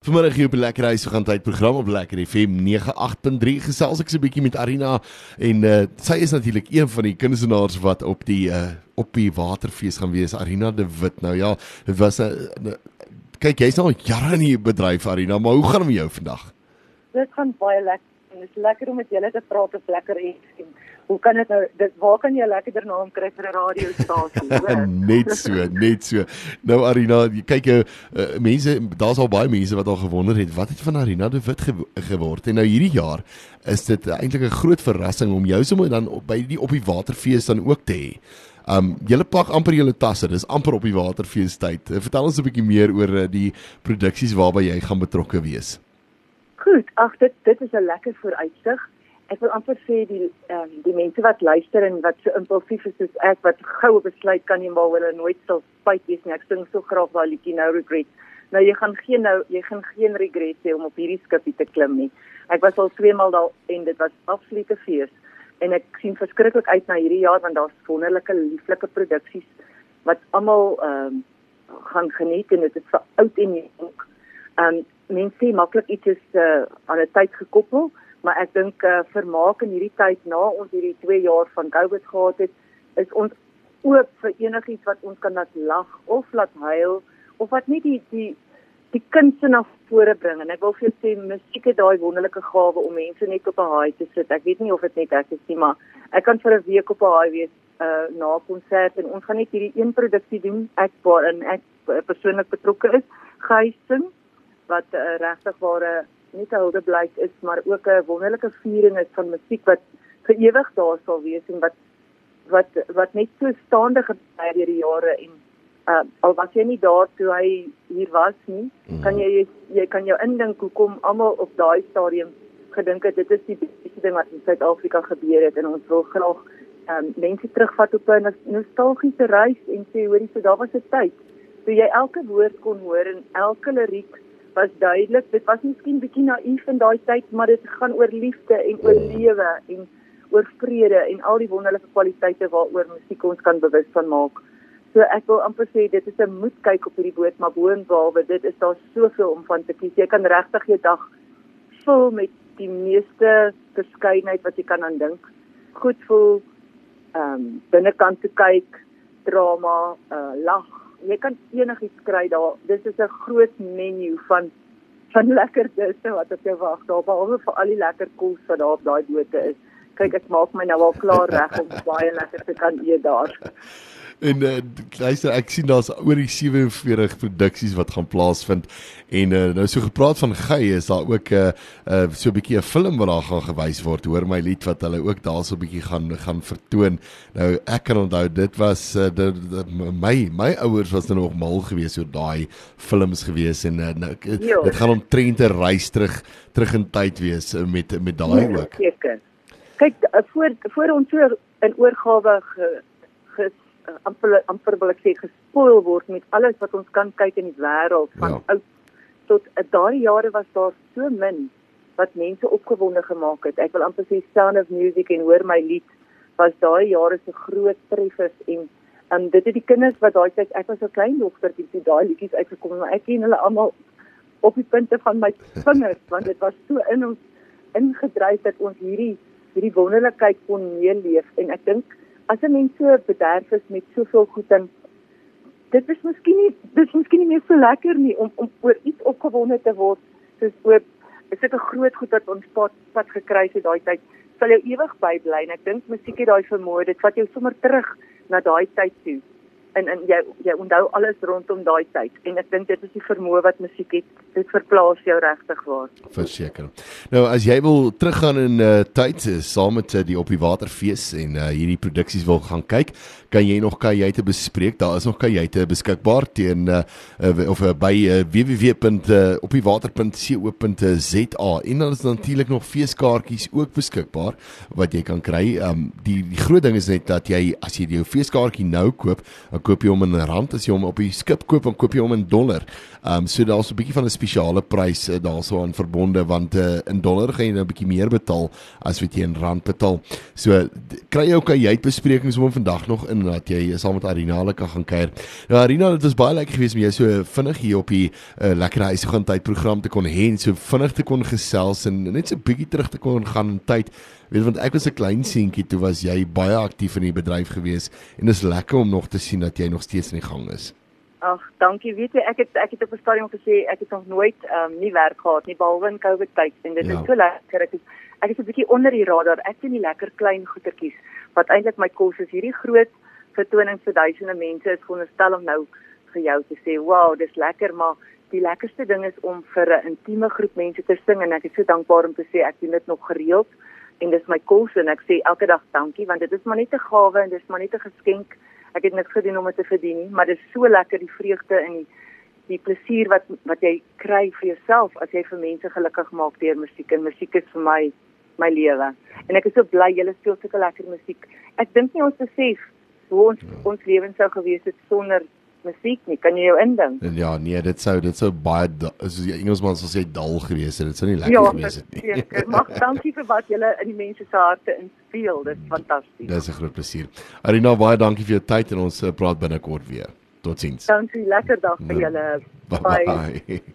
Vanmiddag hier op die Lekker Huis gaan tyd program op Lekker FM 98.3 gesels ek so 'n bietjie met Arina en uh, sy is natuurlik een van die kunstenaars wat op die uh, op die waterfees gaan wees Arina de Wit. Nou ja, dit was 'n uh, kyk jy's nou jare in die bedryf Arina, maar hoe gaan dit met jou vandag? Dit gaan baie lekker. Dit is lekker om met julle te praat op Lekker FM hoe kan dit nou dit waar kan jy 'n lekkerder naam kry vir 'n radiostasie? net so, net so. Nou Arina, kyk jy uh, mense, daar's al baie mense wat al gewonder het wat het van Arina de Wit ge geword. En nou hierdie jaar is dit eintlik 'n groot verrassing om jou sommer dan op, by die op die waterfees dan ook te hê. Um julle pak amper julle tasse, dis amper op die waterfees tyd. Uh, vertel ons 'n bietjie meer oor uh, die produksies waarby jy gaan betrokke wees. Goed, ag dit dit is 'n lekker vooruitsig ek wil amper sê die um, die mense wat luister en wat so impulsief is soos ek wat goue besluit kan neem waar hulle nooit sal spyt wees nie. Ek sing so graag daai liedjie nou regret. Nou jy gaan geen nou jy gaan geen regret hê om op hierdie skipie te klim nie. Ek was al twee maal daar en dit was absolute fees en ek sien verskriklik uit na hierdie jaar want daar's wonderlike lieflike produksies wat almal ehm um, gaan geniet en dit is vir oud en jonk. Ehm um, mense maklik iets is uh, aan 'n tyd gekoppel maar ek dink uh, vermaak in hierdie tyd na ons hierdie 2 jaar van COVID gehad het, is ons oop vir enigiets wat ons kan laat lag of laat huil of wat net die die die kunste na vore bring en ek wil vir jou sê musiek het daai wonderlike gawe om mense net op 'n haai te sit. Ek weet nie of dit net ek is nie, maar ek kan vir 'n week op 'n haai wees uh na 'n konsert en ons gaan net hierdie een produksie doen ek waarin ek uh, persoonlik betrokke is, Geising wat uh, regtig ware net 'n hulde blyk is, maar ook 'n wonderlike viering is van musiek wat vir ewig daar sal wees en wat wat wat net so staande gebly deur die jare en uh, al was jy nie daar toe hy hier was nie, mm. kan jy jy kan jou indink hoekom almal op daai stadium gedink het dit is die beste ding wat in Suid-Afrika gebeur het en ons wil graag um, mense terugvat op 'n nostalgiese reis en sê hoorie so daar was 'n tyd toe jy elke woord kon hoor en elke liriek was duidelik. Dit was miskien bietjie naïef in daai tyd, maar dit gaan oor liefde en oor lewe en oor vrede en al die wonderlike kwaliteite waaroor musiek ons kan bewus van maak. So ek wil amper sê dit is 'n moed kyk op hierdie boot, maar boonbehalwe dit is daar soveel om van te kies. Jy kan regtig jou dag vul met die meeste verskeidenheid wat jy kan aandink. Goed voel, ehm um, binnekant toe kyk, drama, uh lag, jy kan enigiets kry daar. Dis is 'n groot menu van van lekker disse wat op jou wag daar behalwe vir al die lekker kos wat daar op daai bote is. Kyk, ek maak my nou al klaar reg om baie lekker te kan eet daar. En uh, luister, ek sien daar's oor die 47 produksies wat gaan plaasvind en uh, nou so gepraat van gey is daar ook 'n uh, uh, so 'n bietjie 'n film wat daar gaan gewys word. Hoor my lied wat hulle ook daar so 'n bietjie gaan gaan vertoon. Nou ek kan onthou dit was uh, dit, dit, my my ouers was nou nog mal geweest oor daai films geweest en uh, nou, dit gaan om trente reis terug terug in tyd wees uh, met met daai ja, ook. Seker. Kyk voor voor ons so in oorgawe ge, ge uh, amper amper wil ek sê gespoil word met alles wat ons kan kyk in die wêreld van ja. oud tot uh, daardie jare was daar so min wat mense opgewonde gemaak het. Ek wil amper sê Sound of Music en Hoor my lied was daai jare se groot treffers en um, dit het die kinders wat daai tyd ek was 'n klein dogtertjie toe daai liedjies uitgekom en ek ken hulle almal op die punte van my vingers want dit was so in ons ingedryf dat ons hierdie hierdie wonderlikheid kon meeleef en ek dink as 'n mens so bederf is met soveel goed en dit is miskien nie dit is miskien nie meer so lekker nie om om oor iets opgewonde te word soos oor is dit 'n groot goed wat ons pad pad gekry het daai tyd? Sal jou ewig bybly en ek dink musiek het daai vermoë dit vat jou sommer terug na daai tyd toe en en jy jy onthou alles rondom daai tyd. En ek dink dit is die vermoë wat musiek het. Dit verplaas jou regtig waar. Verseker. Nou as jy wil teruggaan in uh, tyd uh, saam met uh, die op die waterfees en uh, hierdie produksies wil gaan kyk kan jy nog kajuite bespreek? Daar is nog kajuite beskikbaar teen uh, of uh, by uh, www.opdiewater.co.za en dan is natuurlik nog feeskaartjies ook beskikbaar wat jy kan kry. Um, die, die groot ding is net dat jy as jy jou feeskaartjie nou koop dan koop jy hom in rand as jy hom op die skip koop dan koop jy hom in dollar. Ehm um, so daar's 'n bietjie van 'n spesiale prys uh, daarso aan verbonde want uh, in dollar gaan jy nou 'n bietjie meer betaal as wat jy in rand betaal. So kry jy ook jy het besprekings om vandag nog in dat jy saam met Arina lekker gaan kuier. Nou Arina, dit was baie lekker geweest om jou so vinnig hier op die uh, lekker huisgenootheid program te kon hê en so vinnig te kon gesels en net so bietjie terug te kon gaan in tyd. Weet want ek was 'n klein seentjie toe was jy baie aktief in die bedryf gewees en dit is lekker om nog te sien dat jy nog steeds in die gang is. Ag, dankie. Weet jy, ek het ek het op 'n stadium gesê ek het nog nooit ehm um, nie werk gehad nie behalwe in COVID tyd en dit ja. is so lekker. Ek is ek is 'n bietjie onder die radar. Ek sien die lekker klein goetertjies wat eintlik my kos is. Hierdie groot vertonings vir duisende mense is veronderstel om nou vir jou te sê, "Wow, dis lekker, maar die lekkerste ding is om vir 'n intieme groep mense te sing en ek is so dankbaar om te sê ek doen dit nog gereeld en dis my kos en ek sê elke dag dankie want dit is maar net 'n gawe en dis maar net 'n geskenk ek het niks gedoen om dit te verdien nie, maar dit is so lekker die vreugde en die die plesier wat wat jy kry vir jouself as jy vir mense gelukkig maak deur musiek en musiek is vir my my lewe. En ek is so bly julle speel so lekker musiek. Ek dink nie ons besef hoe ons ja. ons lewens sou gewees het sonder musiek nie. Kan jy jou indink? Ja, nee, dit sou dit sou baie soos die Engelsman sou sê dal gewees het. Dit sou nie lekker ja, gewees het nie. Ja. Mag dankie vir wat julle in die mense se harte inspeel. Dit is fantasties. Dis 'n groot plesier. Arina, baie dankie vir jou tyd en ons eh, praat binnekort weer. Totsiens. Dankie, lekker dag vir julle. Bye. bye.